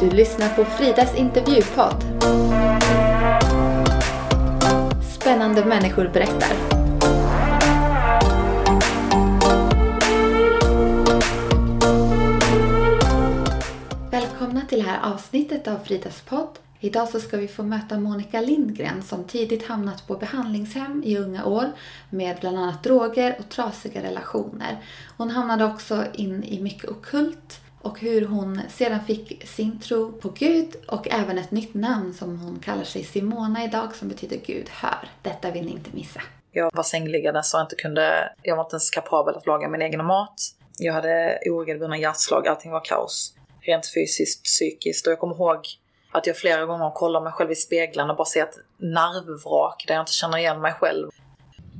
Du lyssnar på Fridas intervjupodd. Spännande människor berättar. Välkomna till det här avsnittet av Fridas podd. Idag så ska vi få möta Monica Lindgren som tidigt hamnat på behandlingshem i unga år med bland annat droger och trasiga relationer. Hon hamnade också in i mycket okult och hur hon sedan fick sin tro på Gud och även ett nytt namn som hon kallar sig Simona idag som betyder Gud hör. Detta vill ni inte missa. Jag var sängliggande så jag inte kunde, jag var inte ens kapabel att laga min egen mat. Jag hade oregelbundna hjärtslag, allting var kaos. Rent fysiskt, psykiskt och jag kommer ihåg att jag flera gånger kollar mig själv i spegeln och bara ser ett nervvrak där jag inte känner igen mig själv.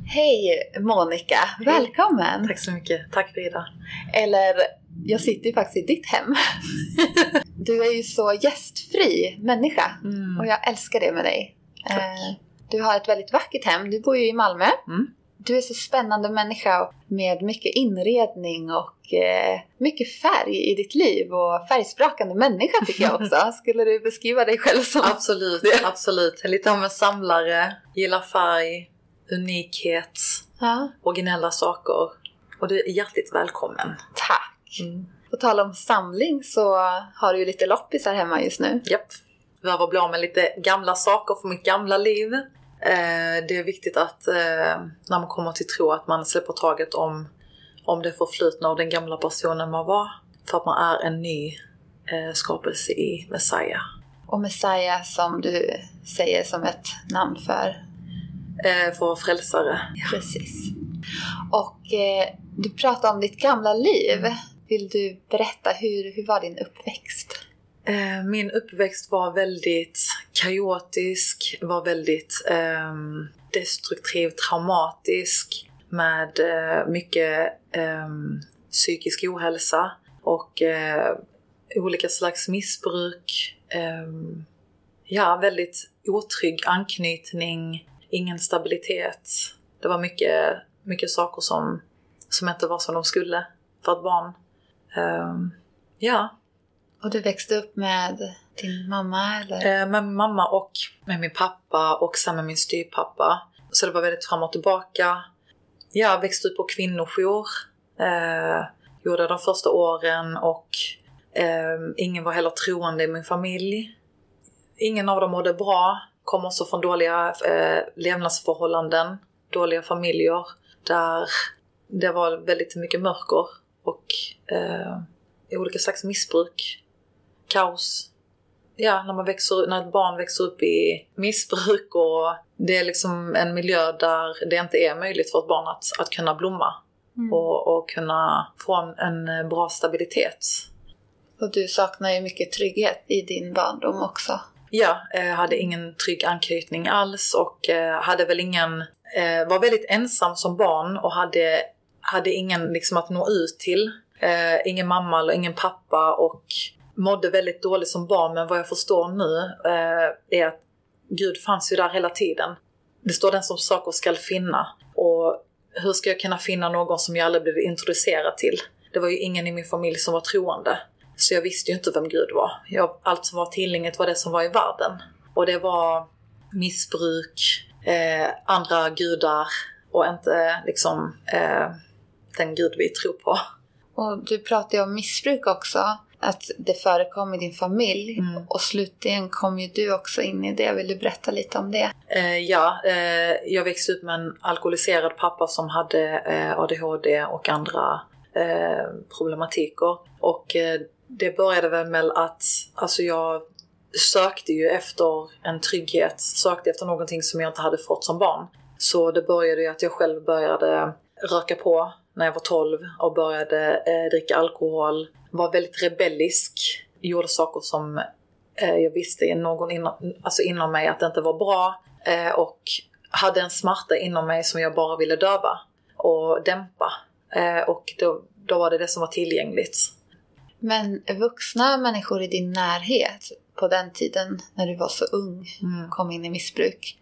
Hej Monica! Välkommen! Tack så mycket. Tack Frida. Eller, jag sitter ju faktiskt i ditt hem. Du är ju så gästfri människa Mm. och jag älskar det med dig. Tack. Eh, Du har ett väldigt vackert hem. Du bor ju i Malmö. Mm. Du är så spännande människa med mycket inredning och eh, mycket färg i ditt liv och färgsprakande människa tycker jag också. Skulle du beskriva dig själv som? Absolut, absolut. Lite av en samlare, gillar färg, unikhet, Ja, originella saker. Och du är hjärtligt välkommen. tack. Mm. På tal om samling så har du ju lite loppisar hemma just nu. Japp. Behöver bli av med lite gamla saker från mitt gamla liv. Eh, det är viktigt att eh, när man kommer till tro att man släpper taget om, om det förflutna och den gamla personen man var. För att man är en ny eh, skapelse i Messiah. Och Messiah som du säger som ett namn för. Eh, för frälsare. Precis. Och eh, du pratar om ditt gamla liv. Vill du berätta hur, hur var din uppväxt? Eh, min uppväxt var väldigt kaotisk, var väldigt ehm, destruktiv, traumatisk med eh, mycket ehm, psykisk ohälsa och eh, olika slags missbruk. Ehm, ja, väldigt otrygg anknytning, ingen stabilitet. Det var mycket, mycket saker som, som inte var som de skulle för ett barn. Ehm, ja, Och du växte upp med din mamma eller? Eh, med min mamma och med min pappa och sen med min styvpappa. Så det var väldigt fram och tillbaka. Jag växte upp på kvinnojour. Eh, gjorde de första åren och eh, ingen var heller troende i min familj. Ingen av dem mådde bra. Kom också från dåliga eh, levnadsförhållanden, dåliga familjer där det var väldigt mycket mörker och eh, olika slags missbruk, kaos, ja, när, man växer, när ett barn växer upp i missbruk och det är liksom en miljö där det inte är möjligt för ett barn att, att kunna blomma Mm. och, och kunna få en, bra stabilitet. Och du saknar ju mycket trygghet i din barndom också. Ja, eh, hade ingen trygg anknytning alls och eh, hade väl ingen, eh, var väldigt ensam som barn och hade, hade ingen liksom att nå ut till. Eh, ingen mamma eller ingen pappa och mådde väldigt dåligt som barn men vad jag förstår nu eh, är att Gud fanns ju där hela tiden. Det står den som saker skall finna och hur ska jag kunna finna någon som jag aldrig blivit introducerad till? Det var ju ingen i min familj som var troende. Så jag visste ju inte vem Gud var. Jag, allt som var tillgängligt var det som var i världen. Och det var missbruk, eh, andra gudar och inte eh, liksom eh, den Gud vi tror på. Och du pratar ju om missbruk också. Att det förekom i din familj. Mm. Och slutligen kom ju du också in i det. Vill du berätta lite om det? Eh, ja, eh, jag växte upp med en alkoholiserad pappa som hade eh, ADHD och andra eh, problematiker. Och eh, det började väl med att alltså jag sökte ju efter en trygghet, sökte efter någonting som jag inte hade fått som barn. Så det började ju att jag själv började röka på när jag var 12 och började eh, dricka alkohol. Var väldigt rebellisk, gjorde saker som eh, jag visste någon inom, alltså inom mig att det inte var bra eh, och hade en smärta inom mig som jag bara ville döva och dämpa. Eh, och då, då var det det som var tillgängligt. Men vuxna människor i din närhet på den tiden när du var så ung kom in i missbruk.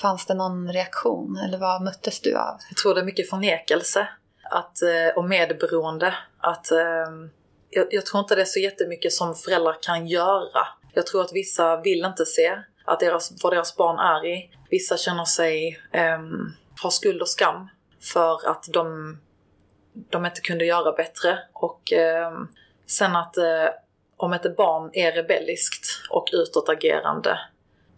Fanns det någon reaktion eller vad möttes du av? Jag tror det är mycket förnekelse att, eh, och medberoende. Att, ehm, jag, jag tror inte det är så jättemycket som föräldrar kan göra. Jag tror att vissa vill inte se att deras, vad deras barn är i. Vissa känner sig ehm, um, ha skuld och skam för att de, de inte kunde göra bättre. Och um, sen att eh, om ett barn är rebelliskt och utåtagerande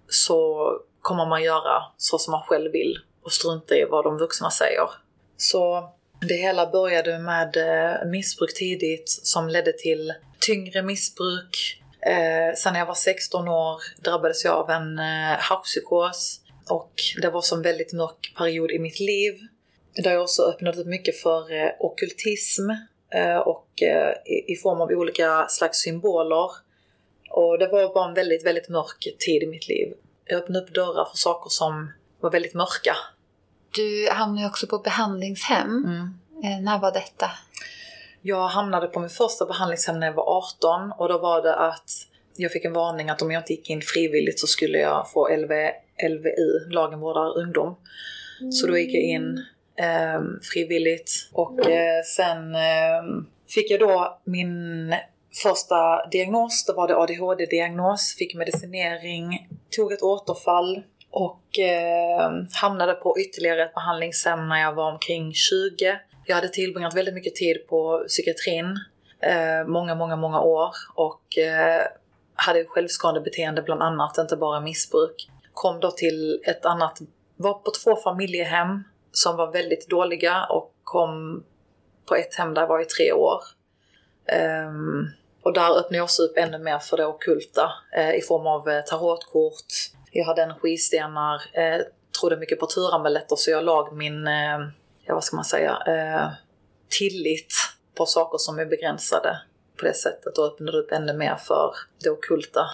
så kommer man göra så som man själv vill och strunta i vad de vuxna säger. Så det hela började med eh, missbruk tidigt som ledde till tyngre missbruk. Eh, sen när jag var 16 år drabbades jag av en eh, haschpsykos och det var som en väldigt mörk period i mitt liv. Där jag också öppnade upp mycket för eh, okultism eh, och eh, i, i form av olika slags symboler. Och det var bara en väldigt, väldigt mörk tid i mitt liv. Jag öppnade upp dörrar för saker som var väldigt mörka. Du hamnade ju också på behandlingshem. Mm. Eh, när var detta? Jag hamnade på min första behandlingshem när jag var 18 och då var det att jag fick en varning att om jag inte gick in frivilligt så skulle jag få LV, LVU, lagen vårdar ungdom. Så då gick jag in eh, frivilligt och eh, sen eh, fick jag då min första diagnos, då var det ADHD-diagnos, fick medicinering, tog ett återfall och eh, hamnade på ytterligare ett behandlingshem när jag var omkring 20. Jag hade tillbringat väldigt mycket tid på psykiatrin, eh, många, många, många år och eh, hade självskadebeteende bland annat, inte bara missbruk. Kom då till ett annat, var på två familjehem som var väldigt dåliga och kom på ett hem där jag var i tre år. Um, och där öppnade jag också upp ännu mer för det ockulta eh, i form av eh, tarotkort. Jag hade energistenar, eh, trodde mycket på turamuletter så jag lag min, eh, ja vad ska man säga, eh, tillit på saker som är begränsade på det sättet och öppnade upp ännu mer för det ockulta.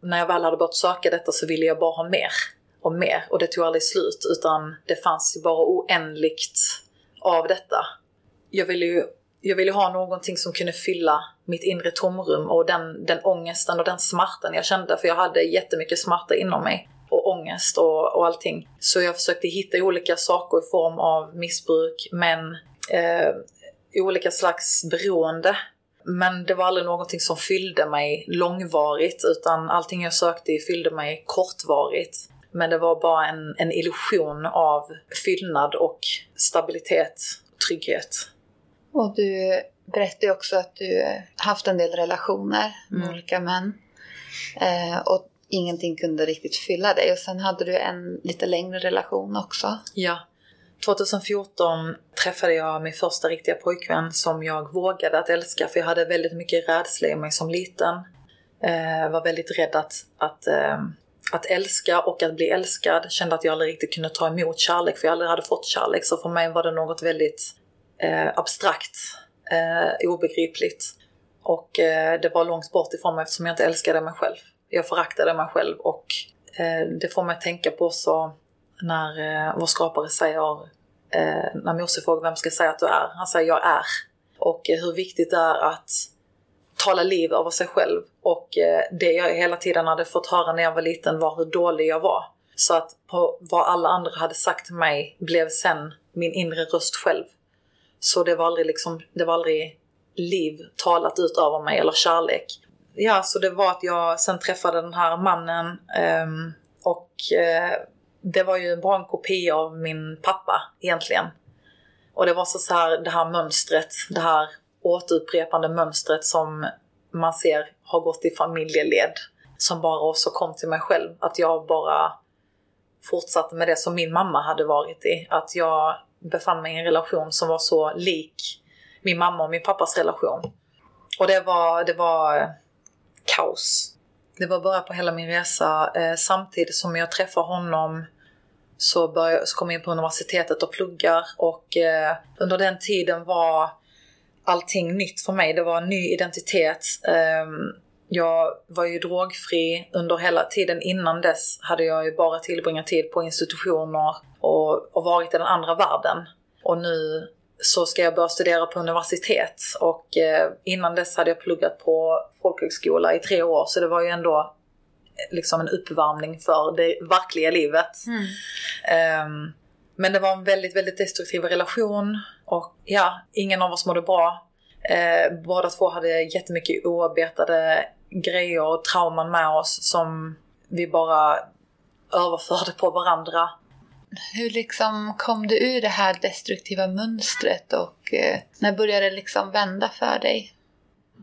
När jag väl hade börjat söka detta så ville jag bara ha mer och mer och det tog aldrig slut utan det fanns ju bara oändligt av detta. Jag ville ju jag ville ha någonting som kunde fylla mitt inre tomrum och den, den ångesten och den smärtan jag kände. För jag hade jättemycket smärta inom mig. Och ångest och, och allting. Så jag försökte hitta olika saker i form av missbruk, men eh, olika slags beroende. Men det var aldrig någonting som fyllde mig långvarigt utan allting jag sökte i fyllde mig kortvarigt. Men det var bara en, en illusion av fyllnad och stabilitet trygghet. Och du berättade också att du haft en del relationer med Mm. olika män. Eh, och ingenting kunde riktigt fylla dig. Och sen hade du en lite längre relation också. Ja. 2014 träffade jag min första riktiga pojkvän som jag vågade att älska för jag hade väldigt mycket rädsla i mig som liten. Eh, var väldigt rädd att, att, eh, att älska och att bli älskad. Kände att jag aldrig riktigt kunde ta emot kärlek för jag aldrig hade fått kärlek. Så för mig var det något väldigt eh, abstrakt, eh, obegripligt. Och eh, det var långt bort ifrån mig eftersom jag inte älskade mig själv. Jag föraktade mig själv och eh, det får mig att tänka på så när eh, vår skapare säger, eh, när Mose frågar vem ska säga att du är? Han säger jag är. Och eh, hur viktigt det är att tala liv över sig själv. Och eh, det jag hela tiden hade fått höra när jag var liten var hur dålig jag var. Så att på vad alla andra hade sagt till mig blev sen min inre röst själv. Så det var aldrig liksom, det var aldrig liv talat ut över mig eller kärlek. Ja, så det var att jag sen träffade den här mannen ehm, och eh, det var ju bara en kopia av min pappa egentligen. Och det var så, så här, det här mönstret, det här återupprepande mönstret som man ser har gått i familjeled. Som bara också kom till mig själv. Att jag bara fortsatte med det som min mamma hade varit i. Att jag befann mig i en relation som var så lik min mamma och min pappas relation. Och det var, det var eh, kaos. Det var början på hela min resa. Eh, samtidigt som jag träffar honom så, började, så kom jag in på universitetet och pluggar och eh, under den tiden var allting nytt för mig. Det var en ny identitet. Ehm, Eh, jag var ju drogfri under hela tiden innan dess hade jag ju bara tillbringat tid på institutioner och, och varit i den andra världen. Och nu så ska jag börja studera på universitet och eh, innan dess hade jag pluggat på folkhögskola i tre år så det var ju ändå liksom en uppvärmning för det verkliga livet. Ehm, men det var en väldigt, väldigt destruktiv relation och ja, ingen av oss mådde bra. Eh, båda två hade jättemycket oarbetade grejer och trauman med oss som vi bara överförde på varandra. Hur liksom kom du ur det här destruktiva mönstret och eh, när började det liksom vända för dig?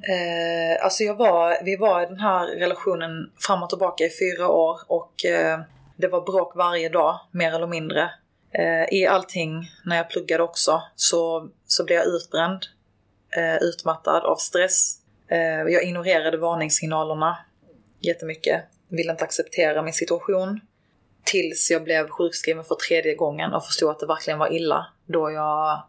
Eh, alltså jag var, vi var i den här relationen fram och tillbaka i fyra år och eh, det var bråk varje dag, mer eller mindre. Eh, I allting, när jag pluggade också, så, så blev jag utbränd, eh, utmattad av stress. Eh, jag ignorerade varningssignalerna jättemycket, ville inte acceptera min situation. Tills jag blev sjukskriven för tredje gången och förstod att det verkligen var illa. Då jag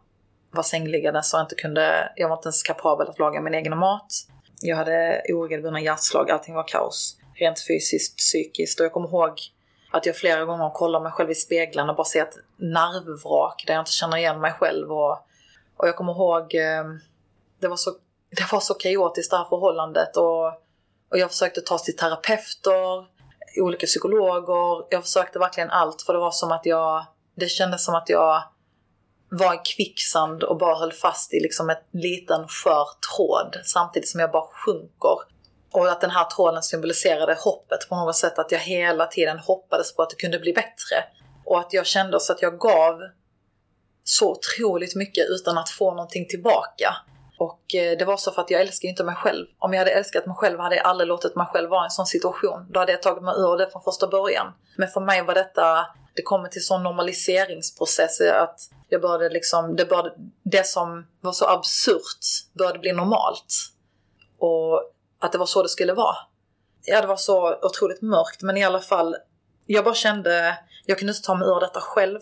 var sängliggande så jag inte kunde, jag var inte ens kapabel att laga min egen mat. Jag hade oregelbundna hjärtslag, allting var kaos. Rent fysiskt, psykiskt. Och jag kommer ihåg att jag flera gånger kollar mig själv i spegeln och bara ser ett nervvrak där jag inte känner igen mig själv. Och, och jag kommer ihåg, eh, det var så, det var så kaotiskt det här förhållandet. Och, och jag försökte ta till terapeuter, olika psykologer. Jag försökte verkligen allt för det var som att jag, det kändes som att jag var i kvicksand och bara höll fast i liksom en liten skör tråd samtidigt som jag bara sjunker. Och att den här tråden symboliserade hoppet på något sätt, att jag hela tiden hoppades på att det kunde bli bättre. Och att jag kände så att jag gav så otroligt mycket utan att få någonting tillbaka. Och eh, det var så för att jag älskar inte mig själv. Om jag hade älskat mig själv hade jag aldrig låtit mig själv vara i en sån situation. Då hade jag tagit mig ur det från första början. Men för mig var detta, det kommer till sån normaliseringsprocess att jag började liksom, det, började, det som var så absurt började bli normalt. Och att det var så det skulle vara. Ja, det var så otroligt mörkt, men i alla fall, jag bara kände, jag kunde inte ta mig ur detta själv.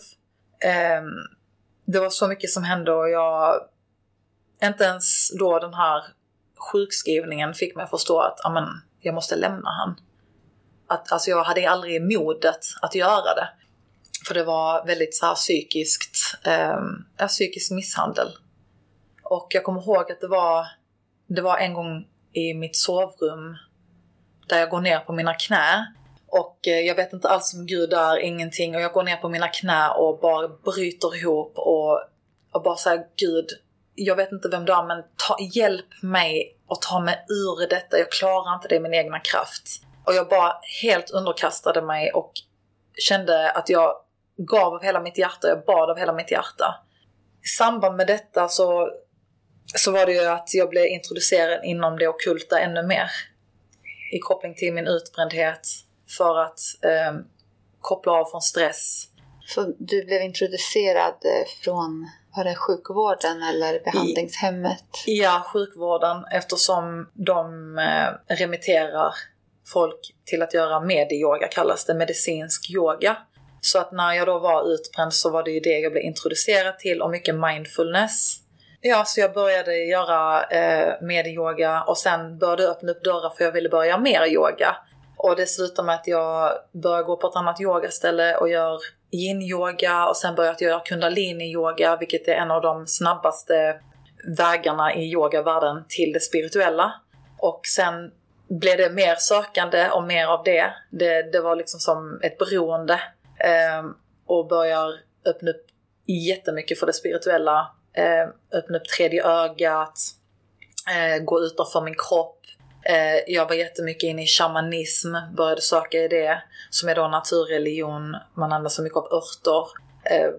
Um, det var så mycket som hände och jag, inte ens då den här sjukskrivningen fick mig att förstå att amen, jag måste lämna han. Att, alltså jag hade aldrig modet att göra det. För det var väldigt så här psykiskt, eh, psykisk misshandel. Och jag kommer ihåg att det var, det var en gång i mitt sovrum där jag går ner på mina knä. Och eh, jag vet inte alls om Gud är ingenting och jag går ner på mina knä och bara bryter ihop och, och bara säger Gud, jag vet inte vem du är men ta, hjälp mig att ta mig ur detta. Jag klarar inte det i min egna kraft. Och jag bara helt underkastade mig och kände att jag gav av hela mitt hjärta, jag bad av hela mitt hjärta. I samband med detta så, så var det ju att jag blev introducerad inom det okulta ännu mer. I koppling till min utbrändhet för att eh, koppla av från stress. Så du blev introducerad eh, från var det sjukvården eller behandlingshemmet? Ja, sjukvården eftersom de eh, remitterar folk till att göra medioga kallas det, medicinsk yoga. Så att när jag då var utbränd så var det ju det jag blev introducerad till och mycket mindfulness. Ja, så jag började göra eh, medyoga och sen började öppna upp dörrar för jag ville börja mer yoga. Och det slutar med att jag börjar gå på ett annat yogaställe och gör yin-yoga och sen börjar jag göra kundalini-yoga vilket är en av de snabbaste vägarna i yogavärlden till det spirituella. Och sen blev det mer sökande och mer av det. Det, det var liksom som ett beroende Eh, och börjar öppna upp jättemycket för det spirituella. Eh, öppna upp tredje ögat, eh, gå utanför min kropp. Eh, jag var jättemycket inne i shamanism, började söka i det, som är då naturreligion. Man använder så mycket av örter. Eh,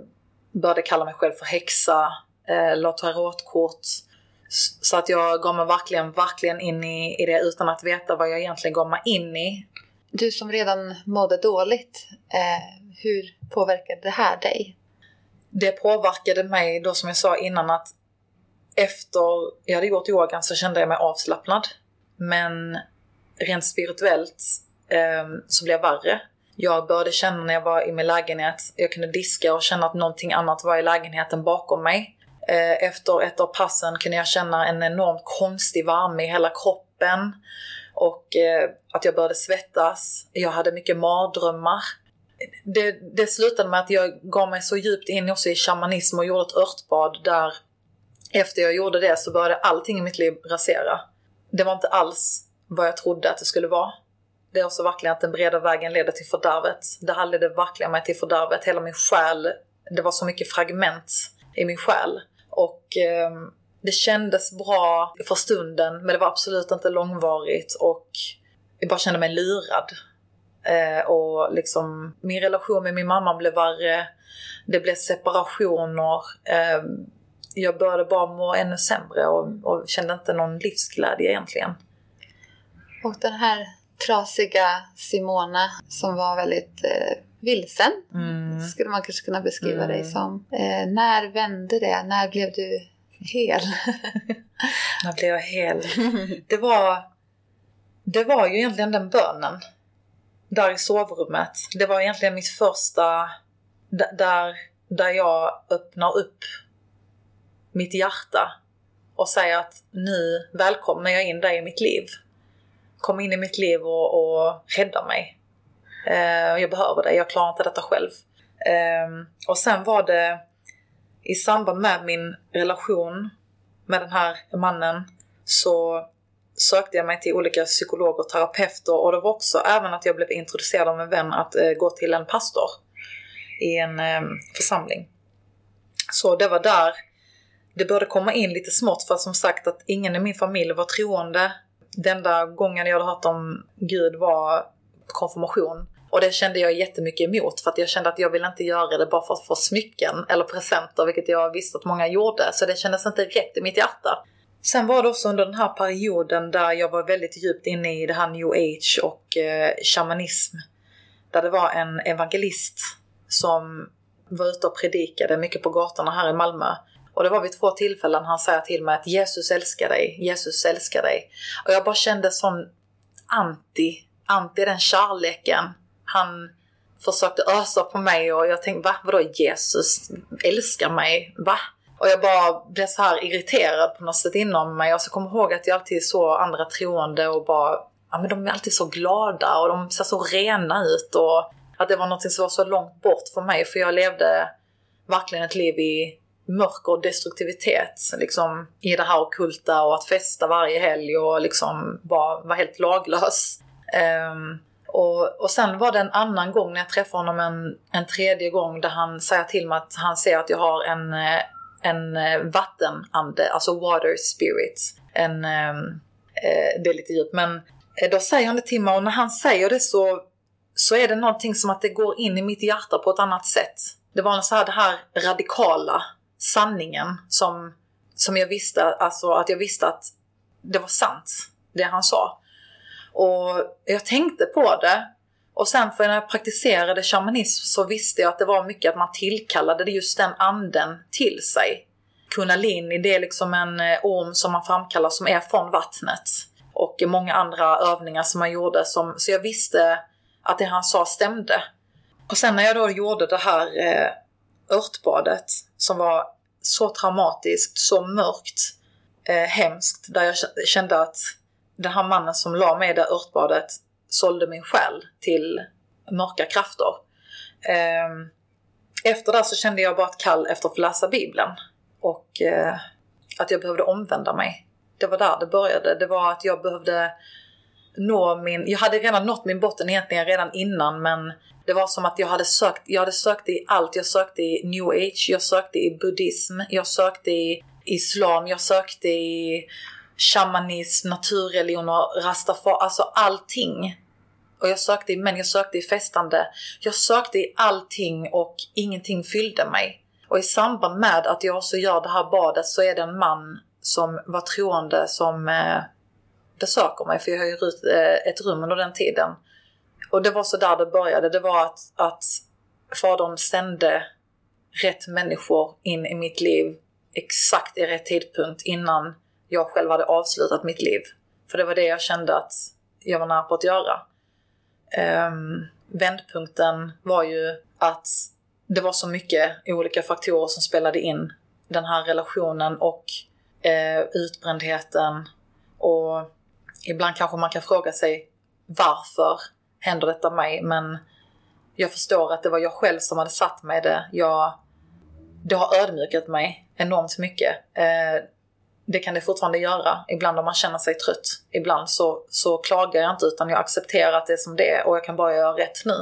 började kalla mig själv för häxa, eh, la tarotkort. Så att jag gav mig verkligen, verkligen in i, i det utan att veta vad jag egentligen gav mig in i. Du som redan mådde dåligt, eh, hur påverkade det här dig? Det påverkade mig då som jag sa innan att efter jag hade gjort yogan så kände jag mig avslappnad. Men rent spirituellt eh, så blev jag värre. Jag började känna när jag var i min lägenhet, jag kunde diska och känna att någonting annat var i lägenheten bakom mig. Eh, efter ett av passen kunde jag känna en enormt konstig värme i hela kroppen. Och eh, att jag började svettas. Jag hade mycket mardrömmar det, det slutade med att jag gav mig så djupt in också i shamanism och gjorde ett örtbad där efter jag gjorde det så började allting i mitt liv rasera. Det var inte alls vad jag trodde att det skulle vara. Det är också verkligen att den breda vägen leder till fördärvet. Det här ledde verkligen mig till fördärvet. Hela min själ, det var så mycket fragment i min själ. Och eh, det kändes bra för stunden men det var absolut inte långvarigt och jag bara kände mig lurad. Eh, och liksom min relation med min mamma blev värre. Det blev separationer. Eh, jag började bara må ännu sämre och, och kände inte någon livsglädje egentligen. Och den här trasiga Simona som var väldigt eh, vilsen, mm. skulle man kanske kunna beskriva mm. dig som. Eh, när vände det? När blev du hel? när blev jag hel? Det var, det var ju egentligen den bönen. Där i sovrummet. Det var egentligen mitt första, där, där jag öppnar upp mitt hjärta och säger att nu välkomnar jag in dig i mitt liv. Kom in i mitt liv och, och rädda mig. Eh, jag behöver dig, jag klarar inte detta själv. Eh, och sen var det i samband med min relation med den här mannen så sökte jag mig till olika psykologer och terapeuter och det var också även att jag blev introducerad av en vän att eh, gå till en pastor i en eh, församling. Så det var där det började komma in lite smått för som sagt att ingen i min familj var troende. Den enda gången jag hade hört om Gud var konfirmation. Och det kände jag jättemycket emot för att jag kände att jag ville inte göra det bara för att få smycken eller presenter, vilket jag visste att många gjorde. Så det kändes inte rätt i mitt hjärta. Sen var det också under den här perioden där jag var väldigt djupt inne i det här new age och eh, shamanism. Där det var en evangelist som var ute och predikade mycket på gatorna här i Malmö. Och det var vid två tillfällen han säger till mig att Jesus älskar dig, Jesus älskar dig. Och jag bara kände sån anti, anti den kärleken. Han försökte ösa på mig och jag tänkte va? Vadå Jesus älskar mig? Va? Och jag bara blev så här irriterad på något sätt inom mig. Och så kommer jag ihåg att jag alltid såg andra troende och bara, ja men de är alltid så glada och de ser så rena ut. Och att det var något som var så långt bort för mig för jag levde verkligen ett liv i mörker och destruktivitet liksom, i det här okulta och att festa varje helg och liksom bara vara helt laglös. Um, och, och sen var det en annan gång när jag träffade honom en, en tredje gång där han säger till mig att han ser att jag har en, eh, en eh, vattenande, alltså water spirit. En, um, det är lite djupt men då säger han det till mig och när han säger det så, så är det någonting som att det går in i mitt hjärta på ett annat sätt. Det var så här, det här radikala sanningen som, som jag visste, alltså att jag visste att det var sant, det han sa. Och jag tänkte på det. Och sen för när jag praktiserade shamanism så visste jag att det var mycket att man tillkallade just den anden till sig. Kundalini, det är liksom en eh, orm som man framkallar som är från vattnet. Och många andra övningar som man gjorde. Som, så jag visste att det han sa stämde. Och sen när jag då gjorde det här eh, örtbadet som var så traumatiskt, så mörkt, eh, hemskt, där jag kände att den här mannen som la mig i det örtbadet sålde min själ till mörka krafter. Eh, efter det så kände jag bara ett kall efter att få läsa Bibeln och eh, att jag behövde omvända mig. Det var där det började. Det var att jag behövde nå min... Jag hade redan nått min botten egentligen redan innan men det var som att jag hade sökt, jag hade sökt i allt. Jag sökte i new age, jag sökte i buddhism, jag sökte i islam, jag sökte i shamanism, naturreligioner, rastafari, alltså allting. Och jag sökte i män, jag sökte i festande. Jag sökte i allting och ingenting fyllde mig. Och i samband med att jag också gör det här badet så är det en man som var troende som eh, besöker mig, för jag hyr ut eh, ett rum under den tiden. Och det var så där det började. Det var att, att Fadern sände rätt människor in i mitt liv exakt i rätt tidpunkt innan jag själv hade avslutat mitt liv. För det var det jag kände att jag var nära på att göra. Um, vändpunkten var ju att det var så mycket olika faktorer som spelade in den här relationen och eh, utbrändheten. Och ibland kanske man kan fråga sig varför händer detta mig? Men jag förstår att det var jag själv som hade satt mig det. Jag, det har ödmjukat mig enormt mycket. Eh, det kan det fortfarande göra. Ibland om man känner sig trött. Ibland så, så klagar jag inte utan jag accepterar att det är som det är och jag kan bara göra rätt nu.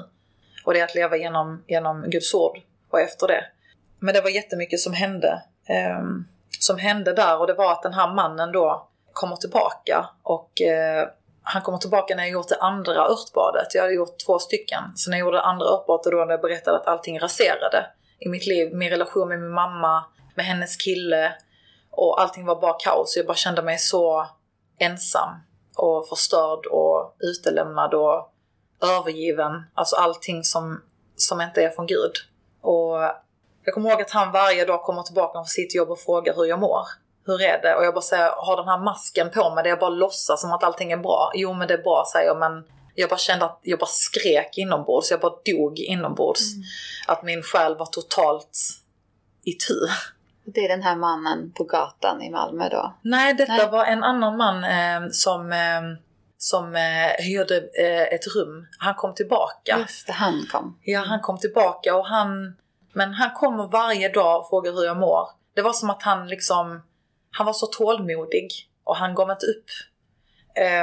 Och det är att leva genom, genom Guds ord och efter det. Men det var jättemycket som hände. Ehm, som hände där och det var att den här mannen då kommer tillbaka och eh, han kommer tillbaka när jag gjort det andra örtbadet. Jag hade gjort två stycken. Så när jag gjorde det andra örtbadet då när jag berättade att allting raserade i mitt liv, min relation med min mamma, med hennes kille och allting var bara kaos. Jag bara kände mig så ensam och förstörd och utelämnad och övergiven. Alltså allting som, som inte är från Gud. Och jag kommer ihåg att han varje dag kommer tillbaka från sitt jobb och frågar hur jag mår. Hur är det? Och jag bara säger, har den här masken på mig där jag bara låtsas som att allting är bra. Jo men det är bra säger jag men jag bara kände att jag bara skrek inombords. Jag bara dog inombords. Mm. Att min själ var totalt i tur. Det är den här mannen på gatan i Malmö då? Nej, detta Nej. var en annan man eh, som, eh, som eh, hyrde eh, ett rum. Han kom tillbaka. Just det, han kom. Ja, han kom tillbaka och han... Men han kommer varje dag och frågar hur jag mår. Det var som att han liksom... Han var så tålmodig och han gav inte upp.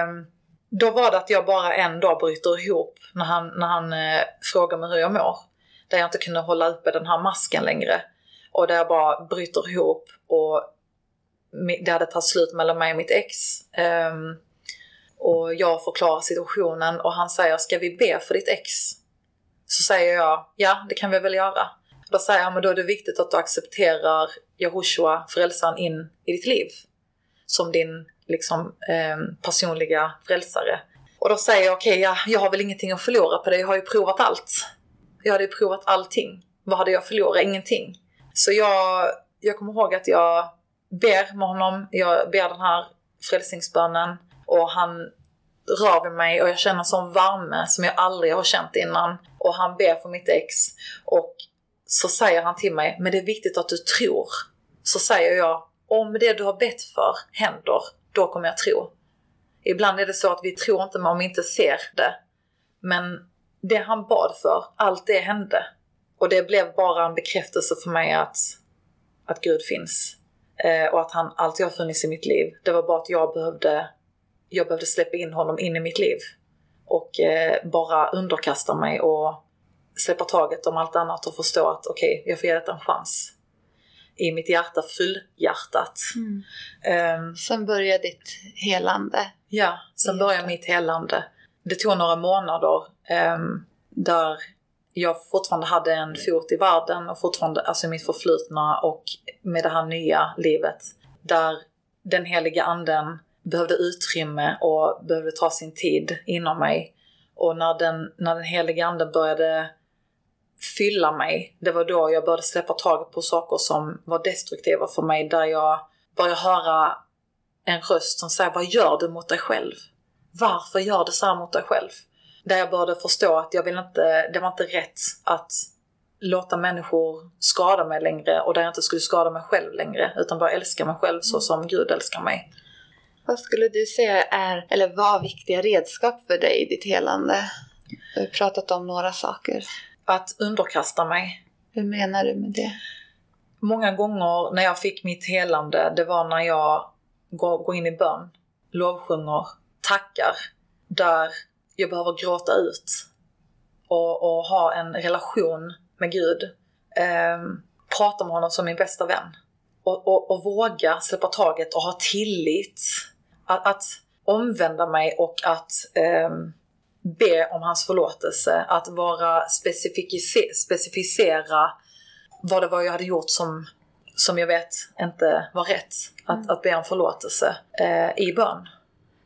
Um, då var det att jag bara en dag bryter ihop när han, när han eh, frågar mig hur jag mår. Där jag inte kunde hålla uppe den här masken längre. Och där jag bara bryter ihop och det hade tagit slut mellan mig och mitt ex. Um, och jag förklarar situationen och han säger, ska vi be för ditt ex? Så säger jag, ja det kan vi väl göra. Då säger han, men då är det viktigt att du accepterar Jehoshua, frälsaren, in i ditt liv. Som din liksom, eh, personliga frälsare. Och då säger jag, okej, okay, ja, jag har väl ingenting att förlora på det. Jag har ju provat allt. Jag hade ju provat allting. Vad hade jag förlorat? Ingenting. Så jag, jag kommer ihåg att jag ber med honom. Jag ber den här frälsningsbönen och han rör vid mig och jag känner en sån värme som jag aldrig har känt innan. Och han ber för mitt ex och så säger han till mig, men det är viktigt att du tror. Så säger jag, om det du har bett för händer, då kommer jag tro. Ibland är det så att vi tror inte om vi inte ser det. Men det han bad för, allt det hände. Och det blev bara en bekräftelse för mig att, att Gud finns. Eh, och att han alltid har funnits i mitt liv. Det var bara att jag behövde, jag behövde släppa in honom in i mitt liv. Och eh, bara underkasta mig och släppa taget om allt annat och förstå att okej, okay, jag får ge det en chans i mitt hjärta fullhjärtat. Mm. Um, sen började ditt helande? Ja, sen började mitt helande. Det tog några månader um, där jag fortfarande hade en fot i världen och fortfarande, alltså mitt förflutna och med det här nya livet. Där den heliga anden behövde utrymme och behövde ta sin tid inom mig. Och när den, när den heliga anden började fylla mig. Det var då jag började släppa taget på saker som var destruktiva för mig. Där jag började höra en röst som säger Vad gör du mot dig själv? Varför gör du så här mot dig själv? Där jag började förstå att jag vill inte, det var inte rätt att låta människor skada mig längre och där jag inte skulle skada mig själv längre utan bara älska mig själv så som Gud älskar mig. Vad skulle du säga är, eller var viktiga redskap för dig i ditt helande? Du har pratat om några saker att underkasta mig. Hur menar du med det? Många gånger när jag fick mitt helande, det var när jag går, går in i bön, lovsjunger, tackar, där jag behöver gråta ut och, och ha en relation med Gud. Eh, prata med honom som min bästa vän. Och, och, och våga släppa taget och ha tillit. Att, att omvända mig och att eh, be om hans förlåtelse, att vara specificera vad det var jag hade gjort som, som jag vet inte var rätt. Att, mm. att be om förlåtelse eh, i bön.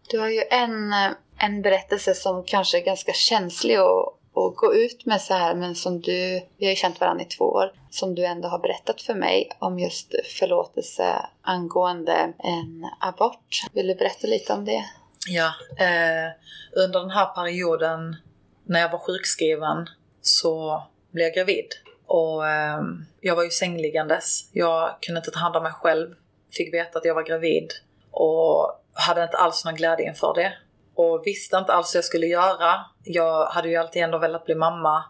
Du har ju en, en berättelse som kanske är ganska känslig att, att gå ut med så här men som du, vi har ju känt varandra i två år, som du ändå har berättat för mig om just förlåtelse angående en abort. Vill du berätta lite om det? Ja, eh, under den här perioden när jag var sjukskriven så blev jag gravid. Och eh, jag var ju sängliggandes. Jag kunde inte ta hand om mig själv. Fick veta att jag var gravid och hade inte alls någon glädje inför det. Och visste inte alls hur jag skulle göra. Jag hade ju alltid ändå velat bli mamma.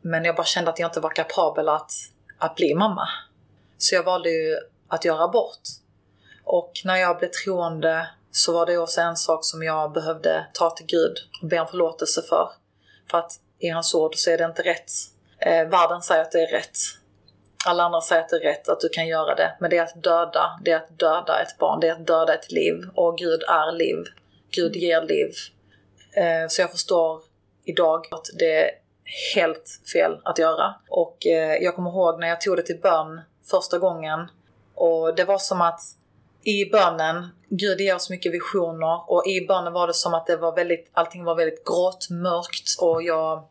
Men jag bara kände att jag inte var kapabel att, att bli mamma. Så jag valde ju att göra abort. Och när jag blev troende så var det också en sak som jag behövde ta till Gud och be om förlåtelse för. För att i hans ord så är det inte rätt. Eh, världen säger att det är rätt. alla andra säger att det är rätt, att du kan göra det. Men det är att döda, det är att döda ett barn, det är att döda ett liv. Och Gud är liv. Gud ger liv. Eh, så jag förstår idag att det är helt fel att göra. Och eh, jag kommer ihåg när jag tog det till bön första gången. Och det var som att i bönen, Gud ger oss mycket visioner och i bönen var det som att det var väldigt, allting var väldigt grått, mörkt och jag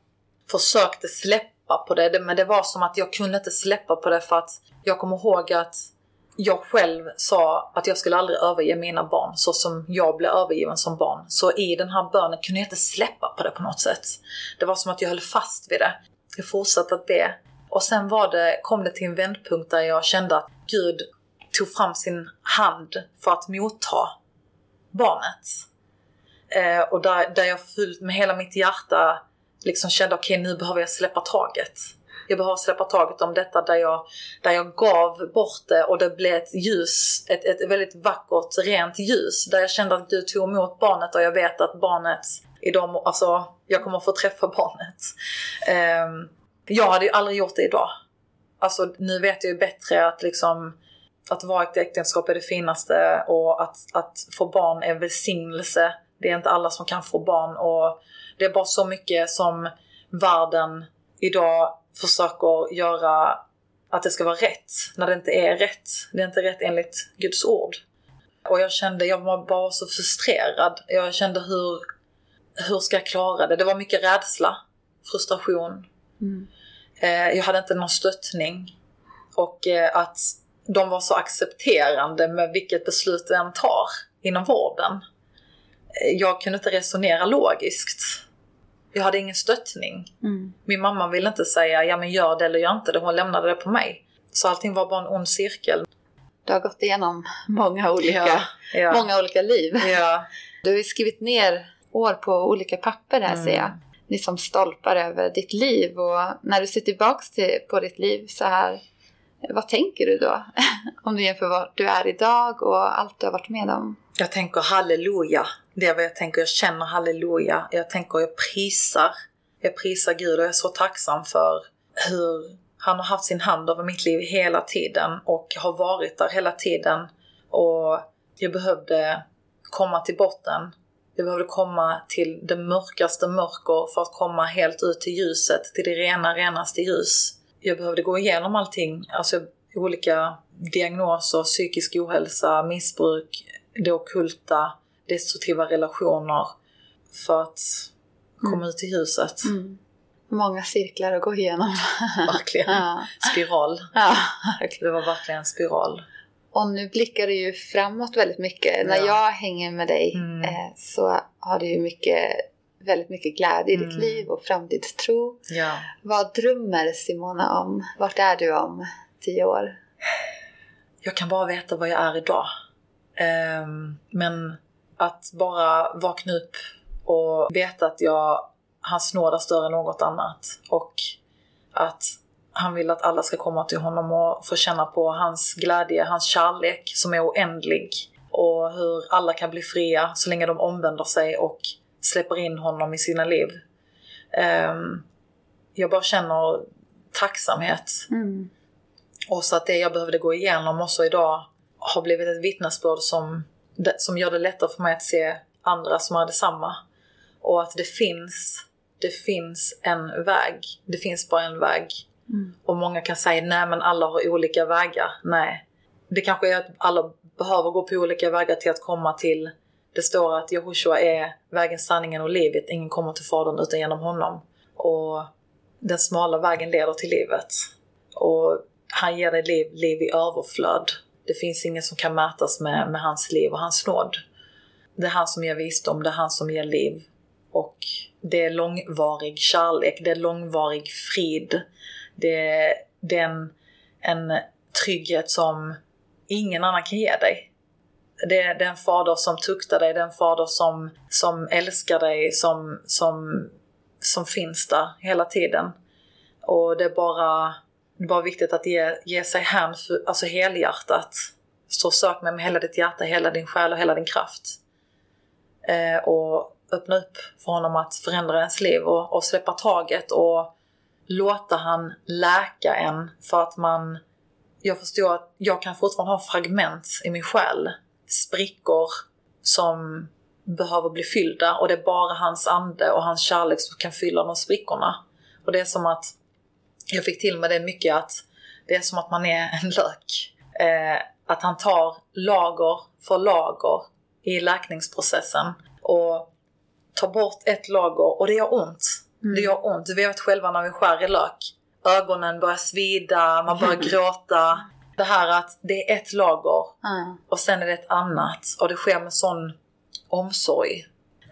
försökte släppa på det. Men det var som att jag kunde inte släppa på det för att jag kommer ihåg att jag själv sa att jag skulle aldrig överge mina barn så som jag blev övergiven som barn. Så i den här bönen kunde jag inte släppa på det på något sätt. Det var som att jag höll fast vid det. Jag fortsatte att be. Och sen var det, kom det till en vändpunkt där jag kände att Gud tog fram sin hand för att motta barnet. Eh, och där, där jag fullt med hela mitt hjärta liksom kände okej okay, nu behöver jag släppa taget. Jag behöver släppa taget om detta där jag, där jag gav bort det och det blev ett ljus, ett, ett väldigt vackert, rent ljus. Där jag kände att Gud tog emot barnet och jag vet att barnet idag, alltså jag kommer få träffa barnet. Eh, jag hade ju aldrig gjort det idag. Alltså nu vet jag ju bättre att liksom att vara ett äktenskap är det finaste och att, att få barn är välsignelse. Det är inte alla som kan få barn och det är bara så mycket som världen idag försöker göra att det ska vara rätt när det inte är rätt. Det är inte rätt enligt Guds ord. Och jag kände, jag var bara så frustrerad. Jag kände hur, hur ska jag klara det? Det var mycket rädsla, frustration. Mm. Eh, jag hade inte någon stöttning. Och eh, att de var så accepterande med vilket beslut du än tar inom vården. Eh, jag kunde inte resonera logiskt. Jag hade ingen stöttning. Mm. Min mamma ville inte säga ja men gör det eller gör inte det. Hon lämnade det på mig. Så allting var bara en ond cirkel. Du har gått igenom många olika, ja, ja. Många olika liv. Ja. Du har ju skrivit ner år på olika papper här mm. ser jag. Liksom stolpar över ditt liv och när du ser tillbaks till, på ditt liv så här. Vad tänker du då? om du jämför var du är idag och allt du har varit med om. Jag tänker halleluja. Det är vad jag tänker. Jag känner halleluja. Jag tänker jag prisar. Jag prisar Gud och jag är så tacksam för hur han har haft sin hand över mitt liv hela tiden och har varit där hela tiden. Och jag behövde komma till botten. Jag behövde komma till det mörkaste mörker för att komma helt ut till ljuset, till det rena, renaste ljus. Jag behövde gå igenom allting, alltså olika diagnoser, psykisk ohälsa, missbruk, det okulta, destruktiva relationer för att komma mm. ut i huset. Mm. Många cirklar att gå igenom. verkligen. Ja. Spiral. Ja, Det var verkligen en spiral. Och nu blickar du ju framåt väldigt mycket. Ja. När jag hänger med dig mm. eh, så har du ju mycket, väldigt mycket glädje i ditt mm. liv och framtidstro. Ja. Vad drömmer Simona om? Vart är du om tio år? Jag kan bara veta vad jag är idag. Um, men att bara vakna upp och veta att jag, hans nåd är större än något annat. Och att han vill att alla ska komma till honom och få känna på hans glädje, hans kärlek som är oändlig. Och hur alla kan bli fria så länge de omvänder sig och släpper in honom i sina liv. Um, jag bara känner tacksamhet. Mm. Och så att det jag behövde gå igenom också idag har blivit ett vittnesbörd som, som gör det lättare för mig att se andra som är detsamma. Och att det finns, det finns en väg. Det finns bara en väg. Mm. Och många kan säga nej men alla har olika vägar. Nej. Det kanske är att alla behöver gå på olika vägar till att komma till det står att Jehoshua är vägen, sanningen och livet. Ingen kommer till Fadern utan genom honom. Och den smala vägen leder till livet. Och han ger dig liv, liv i överflöd. Det finns ingen som kan mätas med, med hans liv och hans nåd. Det är han som ger visdom, det är han som ger liv. Och det är långvarig kärlek, det är långvarig frid. Det är, det är en, en trygghet som ingen annan kan ge dig. Det är, den en fader som tuktar dig, det är en fader som, som älskar dig, som, som, som finns där hela tiden. Och det är bara det är bara viktigt att ge, ge sig hän, alltså helhjärtat. Så sök mig med hela ditt hjärta, hela din själ och hela din kraft. Eh, och öppna upp för honom att förändra ens liv och, och släppa taget och låta han läka en för att man... Jag förstår att jag kan fortfarande ha fragment i min själ. Sprickor som behöver bli fyllda och det är bara hans ande och hans kärlek som kan fylla de sprickorna. Och det är som att jag fick till mig det mycket att det är som att man är en lök. Eh, att han tar lager för lager i läkningsprocessen och tar bort ett lager och det gör ont. Mm. Det gör ont. Vi vet själva när vi skär i lök. Ögonen börjar svida, man börjar gråta. Det här att det är ett lager mm. och sen är det ett annat och det sker med sån omsorg.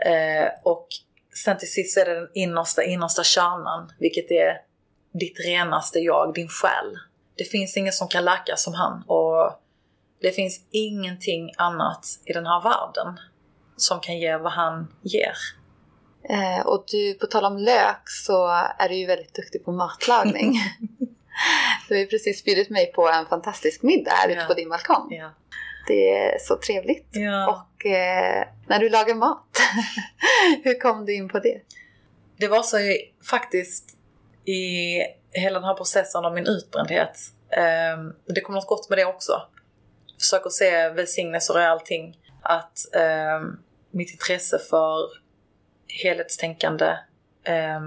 Eh, och sen till sist är det den innersta, innersta kärnan, vilket är ditt renaste jag, din själ. Det finns ingen som kan läka som han och det finns ingenting annat i den här världen som kan ge vad han ger. Eh, och du, på tal om lök så är du ju väldigt duktig på matlagning. du har ju precis bjudit mig på en fantastisk middag här ja. ute på din balkong. Ja. Det är så trevligt. Ja. Och eh, när du lagar mat, hur kom du in på det? Det var så faktiskt i hela den här processen av min utbrändhet. Eh, det kom något gott med det också. Försöker se välsignelser i allting. Att eh, mitt intresse för helhetstänkande, eh,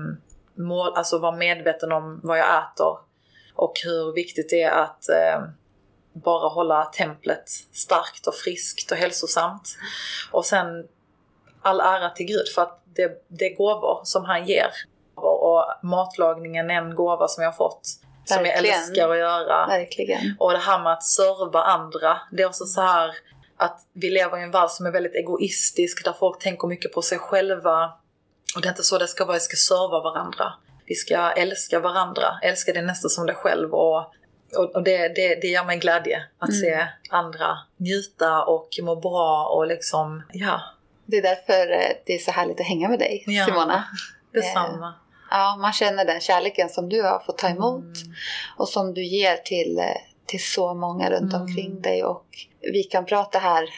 mål, alltså vara medveten om vad jag äter och hur viktigt det är att eh, bara hålla templet starkt och friskt och hälsosamt. Och sen all ära till Gud för att det, det är gåvor som han ger. Och matlagningen är en gåva som jag har fått. Som jag älskar att göra. Verkligen. Och det här med att serva andra. Det är också så här att vi lever i en värld som är väldigt egoistisk, där folk tänker mycket på sig själva. Och det är inte så det ska vara, vi ska serva varandra. Vi ska älska varandra, älska din nästa som dig själv och och, det, det, det ger mig glädje att mm. se andra njuta och må bra och liksom, ja. Det är därför eh, det är så härligt att hänga med dig, ja, Simona. Detsamma. Eh, ja, man känner den kärleken som du har fått ta emot mm. och som du ger till, eh, till så många runt mm. omkring dig. Och vi kan prata här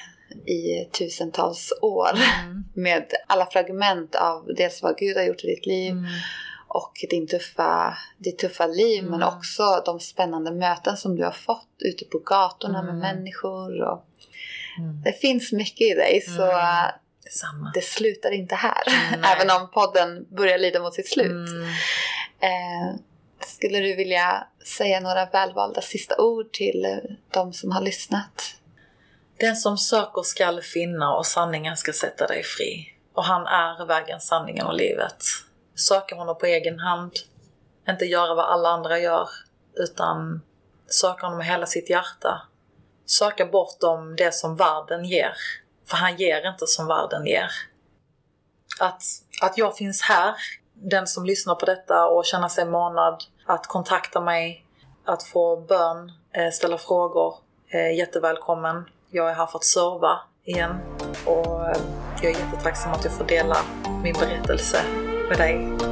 i tusentals år mm. med alla fragment av dels vad Gud har gjort i ditt liv mm och din tuffa, ditt tuffa liv mm. men också de spännande möten som du har fått ute på gatorna mm. med människor. Och mm. Det finns mycket i dig så mm. Detsamma. det slutar inte här. Även om podden börjar lida mot sitt slut. Mm. Eh, skulle du vilja säga några välvalda sista ord till de som har lyssnat? Den som söker skall finna och sanningen ska sätta dig fri. Och han är vägen, sanningen och livet söka honom på egen hand. Inte göra vad alla andra gör, utan söka honom med hela sitt hjärta. Söka bortom det som världen ger. För han ger inte som världen ger. Att, att jag finns här, den som lyssnar på detta och känner sig manad att kontakta mig, att få bön, eh, ställa frågor, eh, jättevälkommen. Jag är här för att serva igen och eh, jag är jättetacksam att jag får dela min berättelse med dig.